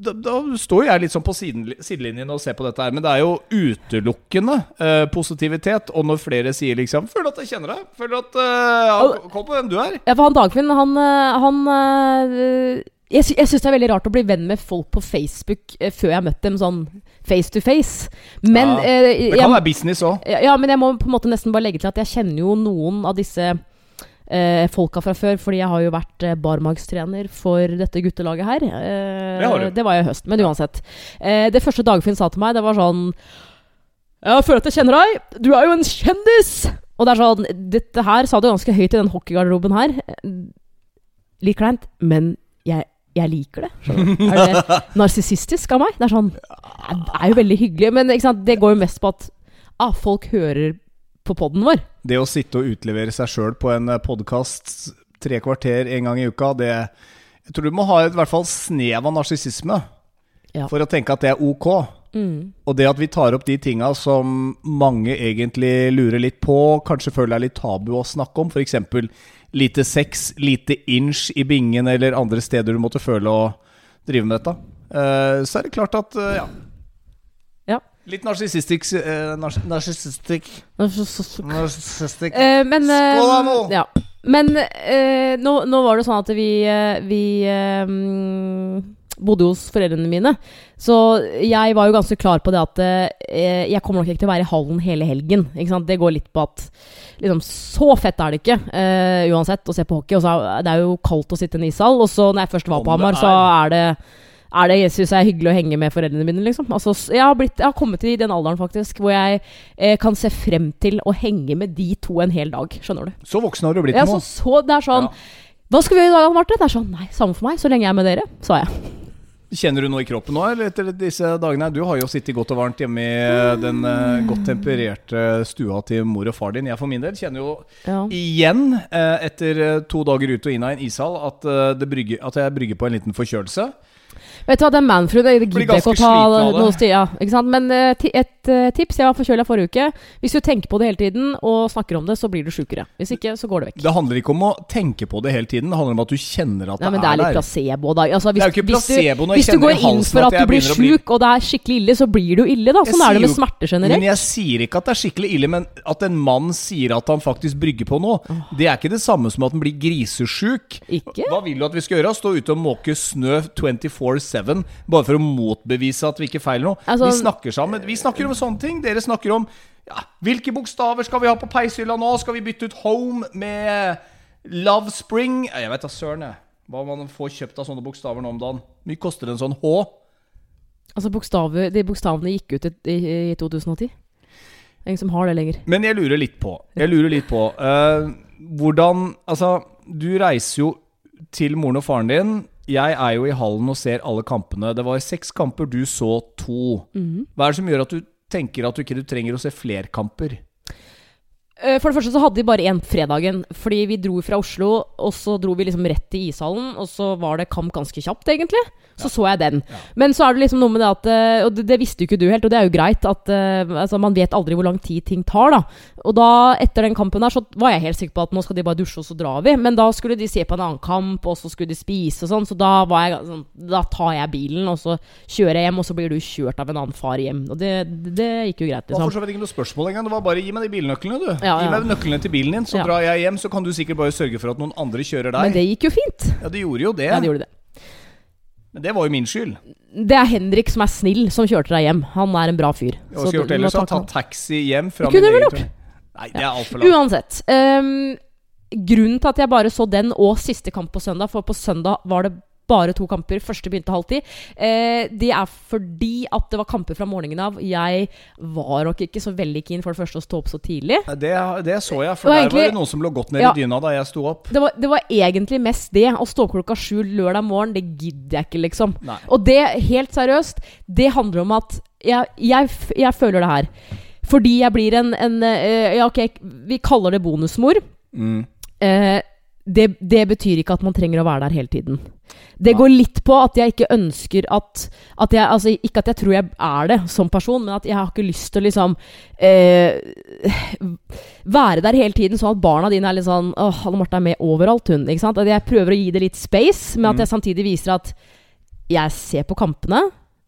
da, da, står jeg litt sånn på siden, sidelinjen og ser på dette her. Men det er jo utelukkende uh, positivitet. Og når flere sier liksom 'Føler at jeg kjenner deg'. Føler at uh, ja, Kom på hvem du er. Ja, for han Dagfinn, han, eh, han uh, Jeg, sy jeg syns det er veldig rart å bli venn med folk på Facebook eh, før jeg har møtt dem sånn face to face. Men Ja, eh, Det jeg, kan være business òg. Ja, ja, men jeg må på en måte nesten bare legge til at jeg kjenner jo noen av disse eh, folka fra før, fordi jeg har jo vært eh, barmagstrener for dette guttelaget her. Eh, Det. Det var jeg i høst, men uansett. Eh, det første Dagfinn sa til meg, det var sånn Jeg føler at jeg kjenner deg. Du er jo en kjendis! Og det er sånn Dette her sa du ganske høyt i den hockeygarderoben her. Litt kleint, men jeg, jeg liker det. Er det narsissistisk av meg? Det er sånn Det er jo veldig hyggelig, men det går jo mest på at ah, folk hører på poden vår. Det å sitte og utlevere seg sjøl på en podkast tre kvarter en gang i uka, det Jeg tror du må ha et i hvert fall snev av narsissisme Ja. for å tenke at det er ok. Mm. Og det at vi tar opp de tinga som mange egentlig lurer litt på, kanskje føler det er litt tabu å snakke om, f.eks. lite sex, lite inch i bingen eller andre steder du måtte føle å drive med dette, eh, så er det klart at eh, ja. Litt narsissistisk uh, Narsissistisk Narsissistisk Uh, men uh, Skål da, nå! Ja. Men nå, nå var det sånn at vi, vi mm, bodde hos foreldrene mine. Så jeg var jo ganske klar på det at jeg kommer nok ikke til å være i hallen hele helgen. Det går litt på at liksom, Så fett er det ikke uansett å se på hockey. Og så er det er jo kaldt å sitte i en ishall. Og så når jeg først var på Hamar, så er det er det, jeg er hyggelig å henge med foreldrene mine, liksom. Altså, jeg, har blitt, jeg har kommet til den alderen, faktisk, hvor jeg eh, kan se frem til å henge med de to en hel dag. Skjønner du? Så voksen har du blitt Ja, nå. så, så det er sånn Ja. Hva skal vi gjøre i dag, Anne Marte? Det er sånn Nei, samme for meg, så lenge jeg er med dere, sa jeg. Kjenner du noe i kroppen nå, eller etter disse dagene? Du har jo sittet godt og varmt hjemme i eh, den eh, godt tempererte stua til mor og far din. Jeg for min del kjenner jo Ja. igjen, eh, etter to dager ut og inn av en ishall, at, det brygger, at jeg brygger på en liten forkjølelse. Vet du hva, den manfru det Blir gidder jeg ikke å ta det. noe sted. Ja, ikke sant? Men eh, et eh, tips. Jeg var forkjøla forrige uke. Hvis du tenker på det hele tiden og snakker om det, så blir du sjukere. Hvis ikke, så går det vekk. Det handler ikke om å tenke på det hele tiden, det handler om at du kjenner at Nei, men det det er er litt der. placebo, da. Altså, hvis, Det er jo ikke placebo når jeg kjenner i halsen Hvis du går inn for at at du blir sjuk, og det er skikkelig ille, så blir du ille, da. Sånn er det med smerte generelt. Men jeg sier ikke at det er skikkelig ille, men at en mann sier at han faktisk brygger på noe, det er ikke det samme som at han blir grisesjuk. Ikke? Hva vil du at vi skal gjøre? Stå ute og måke snø 24-7 bare for å motbevise at vi ikke feiler noe? Altså- vi snakker sammen. Vi snakker om sånne ting. Dere snakker om ja, hvilke bokstaver skal vi ha på peishylla nå? Skal vi bytte ut Home med Love Spring? Jeg vet da søren, jeg. Hva man får kjøpt av sånne bokstaver nå om dagen. Hvor mye koster en sånn H? Altså, bokstaver, de bokstavene gikk ut i, i, i 2010. Ingen som har det lenger. Men jeg lurer litt på Jeg lurer litt på uh, Hvordan Altså, du reiser jo til moren og faren din. Jeg er jo i hallen og ser alle kampene. Det var seks kamper, du så to. Mhm. Hva er det som gjør at du tenker at du ikke du trenger å se flere kamper? Eh, For det første så hadde de bare én fredagen. Fordi vi dro fra Oslo, og så dro vi liksom rett til ishallen. Og så var det kamp ganske kjapt, egentlig. Så så jeg den. Men så er det liksom noe med det at eh, Og det, det visste jo ikke du helt, og det er jo greit. At eh, altså, Man vet aldri hvor lang tid ting tar, da. Og da, etter den kampen der, så var jeg helt sikker på at nå skal de bare dusje, og så drar vi. Men da skulle de se på en annen kamp, og så skulle de spise og sånn. Så da var jeg sånn Da tar jeg bilen, og så kjører jeg hjem, og så blir du kjørt av en annen far hjem. Og det, det, det gikk jo greit, Det var liksom. for så vidt ikke noe spørsmål engang. Det var bare gi meg de bilnøklene, du. Ja, Gi meg nøklene til bilen din, så drar jeg hjem. Så kan du sikkert bare sørge for at noen andre kjører deg. Men det gikk jo fint. Ja, det gjorde jo det. Ja, det gjorde det. Men det var jo min skyld. Det er Henrik som er snill, som kjørte deg hjem. Han er en bra fyr. Jeg skulle gjort ellers? takke taxi hjem fra min egen tur? Nei, det er altfor langt. Uansett. Um, grunnen til at jeg bare så den og siste kamp på søndag, for på søndag var det bare to kamper. Første begynte halv ti. Eh, det er fordi at det var kamper fra morgenen av. Jeg var nok ikke så veldig keen for det første å stå opp så tidlig. Det, det så jeg, for der egentlig- var det noen som lå godt ned Ja. i dyna da jeg sto opp. Det var, det var egentlig mest det. Å stå opp klokka sju lørdag morgen, det gidder jeg ikke, liksom. Nei. Og det, helt seriøst, det handler om at jeg, jeg, jeg føler det her. Fordi jeg blir en, en uh, Ja, ok, vi kaller det bonusmor. Mm. Eh, det, det betyr ikke at man trenger å være der hele tiden. Det ja. går litt på at jeg ikke ønsker at, at jeg, altså Ikke at jeg tror jeg er det som person, men at jeg har ikke lyst til å liksom eh, Være der hele tiden, sånn at barna dine er litt sånn Åh, Anne Marte er med overalt, hun. Ikke sant? At jeg prøver å gi det litt space, men at Mm. jeg samtidig viser at jeg ser på kampene.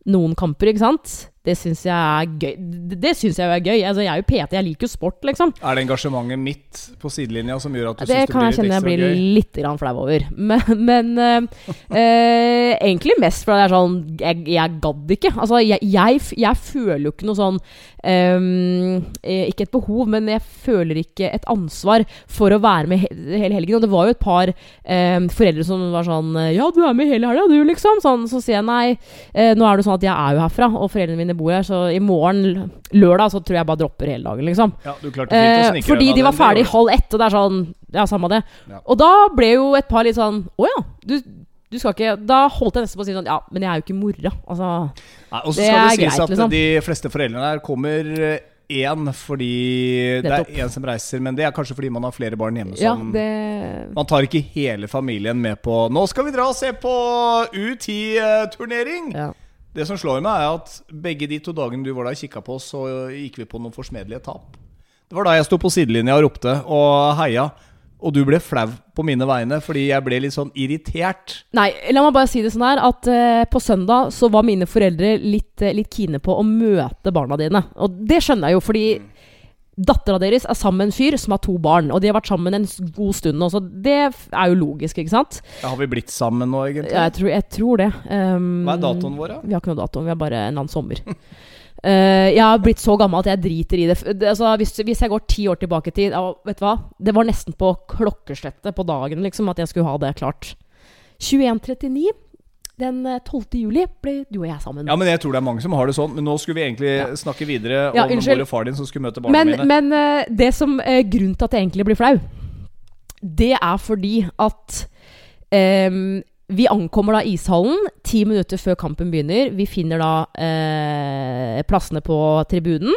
Noen kamper, ikke sant. Det syns jeg er gøy. Det, syns jeg er gøy. Altså, jeg er jo PT, jeg liker jo sport, liksom. Er det engasjementet mitt på sidelinja som gjør at du Det blir litt ekstra gøy? det kan jeg kjenne jeg blir litt grann flau over. [LAUGHS] Men, men eh, eh, egentlig mest fordi det er sånn Jeg, jeg gadd ikke. Altså, jeg, jeg, jeg føler jo ikke noe sånn eh, Ikke et behov, men jeg føler ikke et ansvar for å være med he hele helgen. Og det var jo et par ehm, foreldre som var sånn Ja, du er med hele helga, du, liksom. Sånn, så sier jeg nei. eh, nå er det sånn at jeg er jo herfra, og foreldrene mine bor her, så i morgen, lørdag, så tror jeg bare dropper hele dagen, liksom. Ja, du klarte fint å Eh, fordi de var det ferdig gjorde halv ett, og det er sånn Ja, samme det. Ja. Og da ble jo et par litt sånn Å ja, du, du skal ikke Da holdt jeg nesten på å si sånn Ja, men jeg er jo ikke mora. Altså. Nei, Og så det skal det er sies greit, at liksom. de fleste foreldrene her kommer én fordi det er én som reiser, men det er kanskje fordi man har flere barn hjemme Ja, som det Man tar ikke hele familien med på Nå skal vi dra og se på U10-turnering! ja. Det som slår meg, er at begge de to dagene du var der og kikka på, så gikk vi på noen forsmedelige tap. Det var da jeg sto på sidelinja og ropte og heia, og du ble flau på mine vegne fordi jeg ble litt sånn irritert. Nei, la meg bare si det sånn her at uh, på søndag så var mine foreldre litt, uh, litt kine på å møte barna dine. Og det skjønner jeg jo, fordi dattera deres er sammen med en fyr som har to barn. Og de har vært sammen en god stund nå, så det er jo logisk, ikke sant? Ja, har vi blitt sammen nå, egentlig? Ja, jeg tror, jeg tror det. Um, Hva er datoen vår, da? Vi har ikke noe dato, vi har bare en annen sommer. Uh, [LAUGHS] jeg har blitt så gammel at jeg driter i det. Det altså, hvis, hvis jeg går ti år tilbake i tid ja, Vet du hva? Det var nesten på klokkeslettet på dagen liksom, at jeg skulle ha det klart. 21.39 den eh, 12. juli ble du og jeg sammen. Ja, men jeg tror det er mange som har det sånn. Men nå skulle vi egentlig Ja. snakke videre Ja, om unnskyld. mor og far din som skulle møte barna men mine. men eh, det som eh, grunnen til at jeg egentlig blir flau, det er fordi at ehm, vi ankommer da ishallen ti minutter før kampen begynner. Vi finner da eh, plassene på tribunen.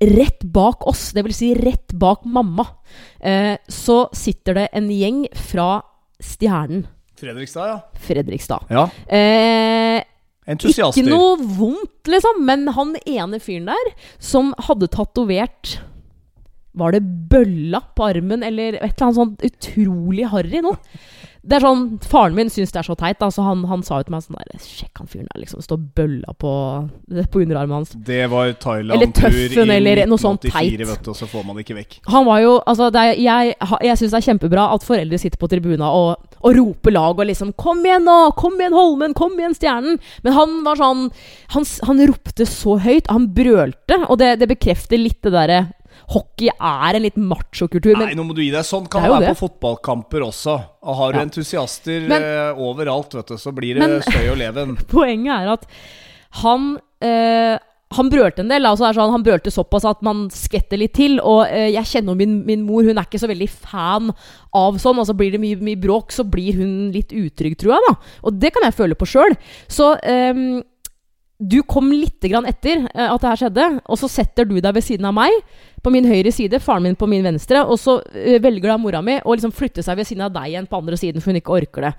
Rett bak oss, dvs. Si rett bak mamma, eh, så sitter det en gjeng fra Stjernen Fredrikstad, ja. Fredrikstad. ja. Eh, Entusiaster. ikke noe vondt, liksom, men han ene fyren der som hadde tatovert Var det bølla på armen, eller et eller annet sånt utrolig harry noe? Det er sånn, Faren min syns det er så teit, Altså så han, han sa jo til meg sånn der Sjekk han fyren der, liksom. Står bølla på, på underarmen hans. Det var Thailand-tur i Tøffen, eller noe sånt 1984, teit. vet du, og så får man det ikke vekk. Han var jo Altså, er, jeg, jeg syns det er kjempebra at foreldre sitter på tribuna og, og roper lag og liksom 'Kom igjen, nå! Kom igjen, Holmen! Kom igjen, Stjernen!' Men han var sånn Han, han ropte så høyt. Han brølte, og det, det bekrefter litt det derre Hockey er en litt machokultur, Nei, nå må du gi deg. Sånn kan Det være det. på fotballkamper også. Og har du Ja. entusiaster Men- uh, overalt, vet du, så blir det Men- støy og leven. [LAUGHS] poenget er at han uh, han brølte en del. Altså sånn, han brølte såpass at man skvetter litt til. Og eh, jeg kjenner min, min mor, hun er ikke så veldig fan av sånn. Altså Blir det mye, mye bråk, så blir hun litt utrygg, tror jeg. da Og det kan jeg føle på sjøl. Så ehm, du kom litt etter eh, at det her skjedde, og så setter du deg ved siden av meg på min høyre side, faren min på min venstre, og så eh, velger da mora mi å liksom flytte seg ved siden av deg igjen på andre siden, for hun ikke orker det.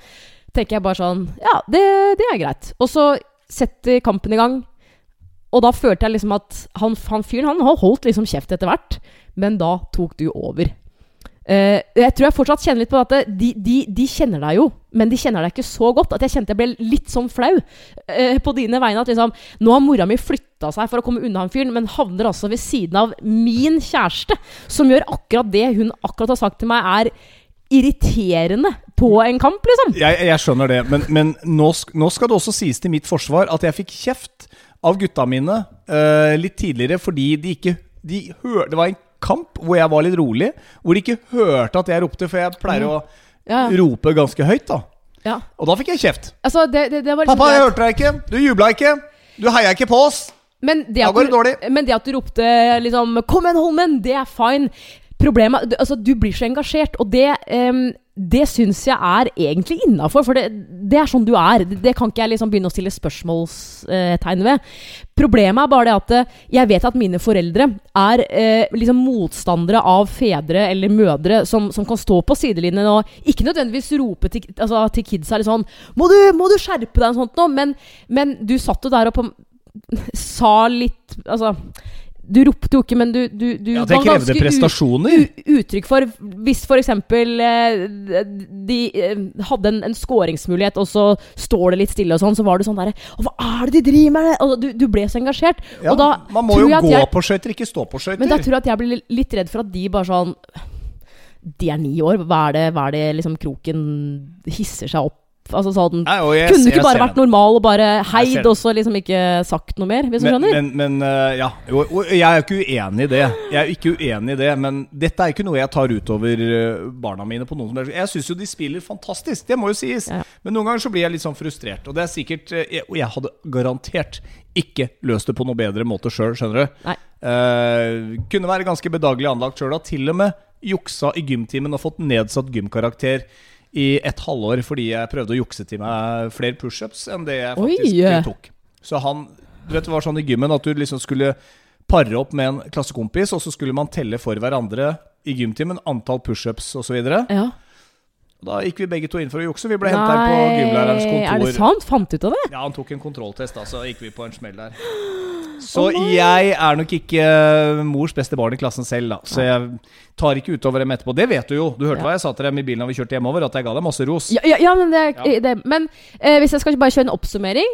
Tenker jeg bare sånn Ja, det, det er greit. Og så setter kampen i gang. Og da følte jeg liksom at han, han fyren han holdt liksom kjeft etter hvert, men da tok du over. Eh, jeg tror jeg fortsatt kjenner litt på at de, de, de kjenner deg jo, men de kjenner deg ikke så godt. At jeg kjente jeg ble litt sånn flau eh, på dine vegne. At liksom, nå har mora mi flytta seg for å komme unna han fyren, men havner altså ved siden av min kjæreste, som gjør akkurat det hun akkurat har sagt til meg, er irriterende på en kamp, liksom. Jeg, jeg skjønner det, men, men nå, nå skal det også sies til mitt forsvar at jeg fikk kjeft av gutta mine uh, litt tidligere fordi de ikke de hør, Det var en kamp hvor jeg var litt rolig, hvor de ikke hørte at jeg ropte, for jeg pleier å Ja, rope ganske høyt, da. ja. Og da fikk jeg kjeft. Altså, det, det, det var liksom Pappa, jeg hørte deg ikke. Du jubla ikke. Du heia ikke på oss. Men det, Da at går det dårlig. men det at du ropte liksom 'Kom igjen, Holmen!' Det er fine. Problemet Altså, du blir så engasjert, og det um, det syns jeg er egentlig innafor, for det, det er sånn du er. Det, det kan ikke jeg liksom begynne å stille spørsmålstegn ved. Problemet er bare det at eh, jeg vet at mine foreldre er eh, liksom motstandere av fedre eller mødre som, som kan stå på sidelinjen og ikke nødvendigvis rope til, altså, til kidsa litt sånn må du, 'Må du skjerpe deg?' og sånt noe, men, men du satt jo der og på [LAUGHS] sa litt Altså, du ropte jo ikke, men du, du, du Ja, Det var krevde prestasjoner. uttrykk for Hvis f.eks. Eh, de eh, hadde en, en skåringsmulighet, og så står det litt stille, og sånn, så var du sånn derre Hva er det de driver med?! Og du, du ble så engasjert. Ja, da man må jo gå jeg- på skøyter, ikke stå på skøyter. Men da tror jeg at jeg blir litt redd for at de bare sånn De er ni år, hva er det, hva er det liksom kroken hisser seg opp Altså sånn Nei, jeg- Kunne du ikke bare vært normal og bare heid, og så liksom ikke sagt noe mer? Hvis du men, skjønner? men, men øh, ja. Jo, jeg er jo ikke uenig i det. Jeg er ikke uenig i det, men dette er ikke noe jeg tar utover øh, barna mine. på noen som helst Jeg syns jo de spiller fantastisk, det må jo sies. Ja. Men noen ganger så blir jeg litt sånn frustrert. Og det er sikkert jeg, Og jeg hadde garantert ikke løst det på noe bedre måte sjøl, skjønner du. Eh, kunne være ganske bedagelig anlagt sjøl. Til og med juksa i gymtimen og fått nedsatt gymkarakter i et halvår fordi jeg prøvde å jukse til meg flere pushups enn det jeg faktisk Oi. tok. Så han Du vet det var sånn i gymmen at du liksom skulle pare opp med en klassekompis, og så skulle man telle for hverandre i gymtimen antall pushups osv. Ja. Da gikk vi begge to inn for å jukse. Vi ble henta her på gymlærerens kontor. er det sant? Fant du ut av det? Ja, han tok en kontrolltest, da, så gikk vi på en smell der. [GASPS] Så jeg er nok ikke eh, mors beste barn i klassen selv, da. Så jeg tar ikke utover dem etterpå. Det vet du jo. Du hørte Ja. hva jeg sa til dem i bilen da vi kjørte hjemover, at jeg ga dem masse ros. Ja, ja, ja men, det, det, men eh, hvis jeg skal bare kjøre en oppsummering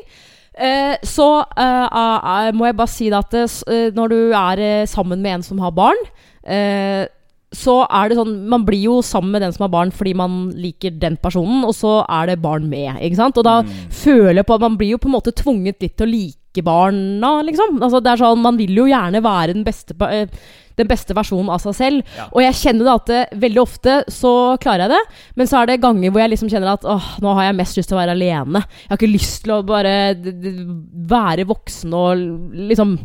eh, så eh, eh, må jeg bare si at s- eh, når du er eh, sammen med en som har barn eh, så er det sånn Man blir jo sammen med den som har barn fordi man liker den personen, og så er det barn med. Ikke sant? Og da føler jeg på at man blir jo på en måte tvunget litt til å like barna, liksom. Altså, det er sånn, man vil jo gjerne være den beste, eh, den beste versjonen av seg selv. Ja. Og jeg kjenner det at det, veldig ofte så klarer jeg det, men så er det ganger hvor jeg liksom kjenner at åh, nå har jeg mest lyst til å være alene. Jeg har ikke lyst til å bare være voksen og liksom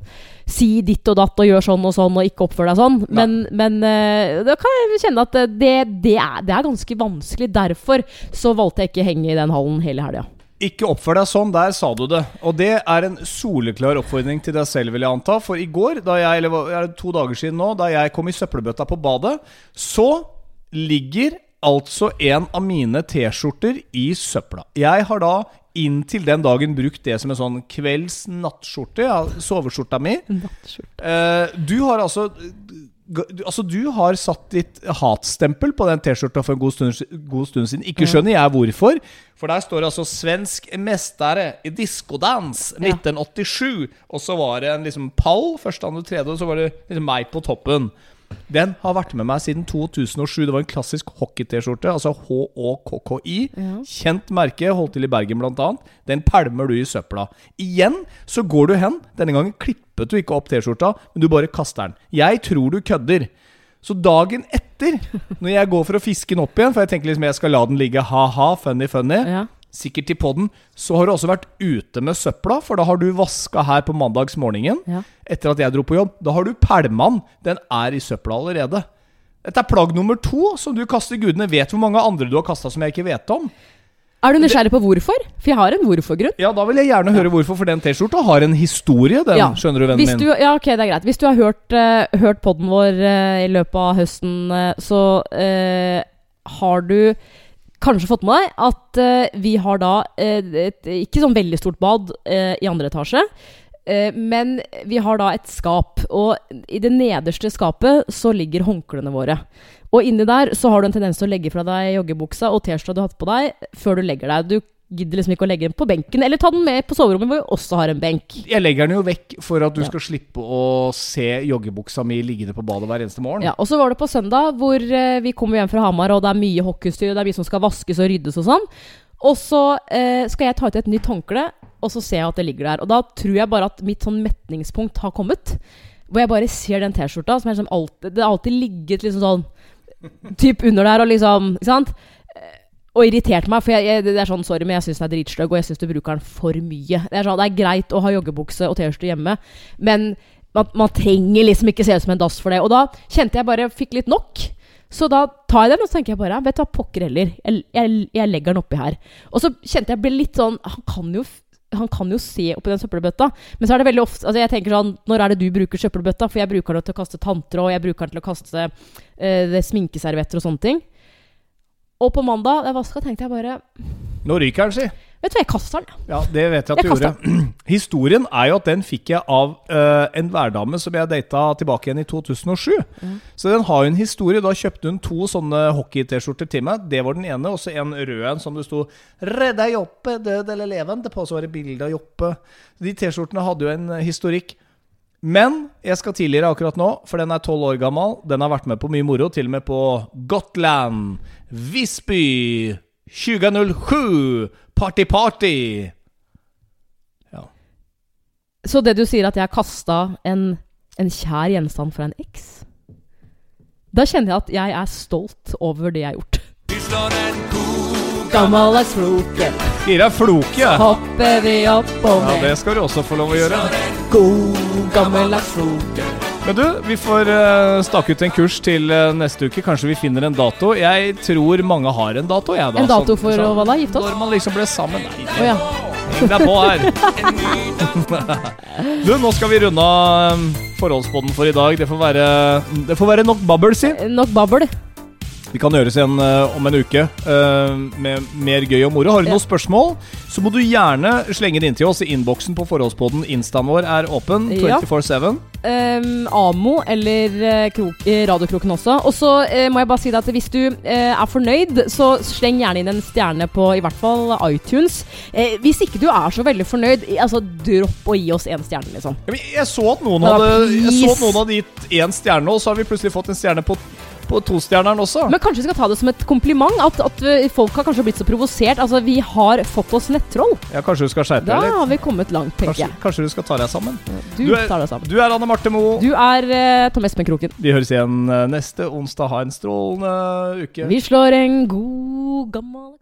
si ditt og datt og gjør sånn og sånn og ikke oppføre deg sånn. Men, men uh, da kan jeg kjenne at det, det, er, det er ganske vanskelig. Derfor så valgte jeg ikke å henge i den hallen hele helga. Ikke oppfør deg sånn, der sa du det. Og det er en soleklar oppfordring til deg selv, vil jeg anta. For i går, da jeg, eller er det to dager siden nå, da jeg kom i søppelbøtta på badet, så ligger altså en av mine T-skjorter i søpla. Jeg har da inntil den dagen brukt det som en sånn kvelds-nattskjorte, ja, soveskjorta mi. Eh, du har altså Altså Du har satt ditt hatstempel på den T-skjorta for en god stund, god stund siden. Ikke skjønner jeg hvorfor. For der står det altså 'Svensk mestere i diskodans Ja. 1987'. Og så var det en liksom pall, første, andre, tredje, og så var det liksom meg på toppen. Den har vært med meg siden 2007. Det var en klassisk hockey-T-skjorte. Altså HÅKKI. Ja. Kjent merke, holdt til i Bergen bl.a. Den pælmer du i søpla. Igjen så går du hen. Denne gangen klippet du ikke opp T-skjorta, men du bare kaster den. Jeg tror du kødder. Så dagen etter, når jeg går for å fiske den opp igjen, for jeg tenker liksom jeg skal la den ligge ha-ha, funny, funny, Ja. Sikkert til podden, så har du også vært ute med søpla, for da har du vaska her på mandagsmorgenen. Ja. Etter at jeg dro på jobb. Da har du pælma den. Er i søpla allerede. Dette er plagg nummer to som du kaster. Gudene vet hvor mange andre du har kasta som jeg ikke vet om. Er du nysgjerrig på hvorfor? For jeg har en hvorfor-grunn. Ja, da vil jeg gjerne høre hvorfor, for den T-skjorta har en historie, den. Ja. Skjønner du, vennen Hvis min? ja, ok, det er greit. Hvis du har hørt, uh, hørt podden vår uh, i løpet av høsten, uh, så har du kanskje fått med deg at uh, vi har da uh, et ikke sånn veldig stort bad uh, i andre etasje. men vi har da et skap, og i det nederste skapet så ligger håndklærne våre. Og inni der så har du en tendens til å legge fra deg joggebuksa og T-skjorta du har hatt på deg, før du legger deg. Du gidder liksom ikke å legge den på benken, eller ta den med på soverommet, hvor vi også har en benk. Jeg legger den jo vekk for at du Ja. skal slippe å se joggebuksa mi liggende på badet hver eneste morgen. Ja, og så var det på søndag hvor eh, vi kommer hjem fra Hamar, og det er mye hockeystyr, det er mye som skal vaskes og ryddes og sånn. Og så eh, skal jeg ta ut et nytt håndkle, og så ser jeg at det ligger der. Og da tror jeg bare at mitt sånn metningspunkt har kommet. Hvor jeg bare ser den T-skjorta som er liksom alltid Det har alltid ligget liksom sånn Typ under der og liksom Ikke sant? Og irritert meg, for jeg, jeg, det er sånn, sorry, men jeg syns den er dritstygg, og jeg syns du bruker den for mye. Det er, sånn, det er greit å ha joggebukse og T-skjorte hjemme, men man, man trenger liksom ikke se ut som en dass for det. Og da kjente jeg bare fikk litt nok. Så da tar jeg den, og så tenker jeg bare Vet du hva, pokker heller. Jeg, jeg, jeg legger den oppi her. Og så kjente jeg ble litt sånn Han kan jo han kan jo se oppi den søppelbøtta. Men så er det veldig ofte altså jeg tenker sånn Når er det du bruker søppelbøtta? For jeg bruker den til å kaste tanntråd, jeg bruker den til å kaste eh, sminkeservietter og sånne ting. Og på mandag da jeg vaska, tenkte jeg bare Nå ryker den, si. Vet du hva, jeg kaster den. Ja, det vet jeg at du gjorde. [CLEARS THROAT] Historien er jo at den fikk jeg av uh, en værdame som jeg data tilbake igjen i 2007. Så den har jo en historie. Da kjøpte hun to sånne hockey-T-skjorter til meg. Det var den ene. Og så en rød en som det sto 'Redda Joppe, død eller levende'. På så var det bilde av Joppe. De T-skjortene hadde jo en historikk. Men jeg skal tidligere akkurat nå, for den er tolv år gammel. Den har vært med på mye moro, til og med på Gotland, Visby, 2007, Party Party. Så det du sier at jeg kasta en, en kjær gjenstand fra en eks Da kjenner jeg at jeg er stolt over det jeg har gjort. Vi slår en god Gammeldags floke, Gir deg floke. hopper vi opp og Ja, det skal du også få lov å gjøre. God gammeldags floke. Men du, vi får eh, stake ut en kurs til eh, neste uke. Kanskje vi finner en dato. Jeg tror mange har en dato. Jeg, da, En dato for å hva da? Gifte oss? Når man liksom ble sammen. Nei, oh, ja. det er på her. Du, nå skal vi runde av forholdsboden forholdspodden for i dag. Det får være, det får være nok babbel, si. Nok babbel. Vi kan gjøres igjen eh, om en uke eh, med mer gøy og moro. Har du noen spørsmål, så må du gjerne slenge det inn til oss i innboksen på forholdspodden. Instaen vår er åpen 24-7. Um, Amo eller eh, krok, Radiokroken også. Og så uh, må jeg bare si deg at hvis du uh, er fornøyd, så sleng gjerne inn en stjerne på i hvert fall iTunes. Uh, hvis ikke du er så veldig fornøyd, altså dropp å gi oss én stjerne, liksom. Jeg så at noen hadde så at noen hadde gitt én stjerne, og så har vi plutselig fått en stjerne på, på tostjerneren også. Men kanskje vi skal ta det som et kompliment? At, at folk har kanskje blitt så provosert. Altså, vi har fått oss nettroll. Ja, Kanskje du skal skjerpe deg litt? Da har vi kommet langt, tenker Kanskje, jeg. kanskje du skal ta deg sammen? Du, Du er- tar deg sammen. Du er Anne Marte Moe. Du er uh, Tom Espen Kroken. Vi høres igjen eh, neste onsdag. Ha en strålende uke. Vi slår en god gammel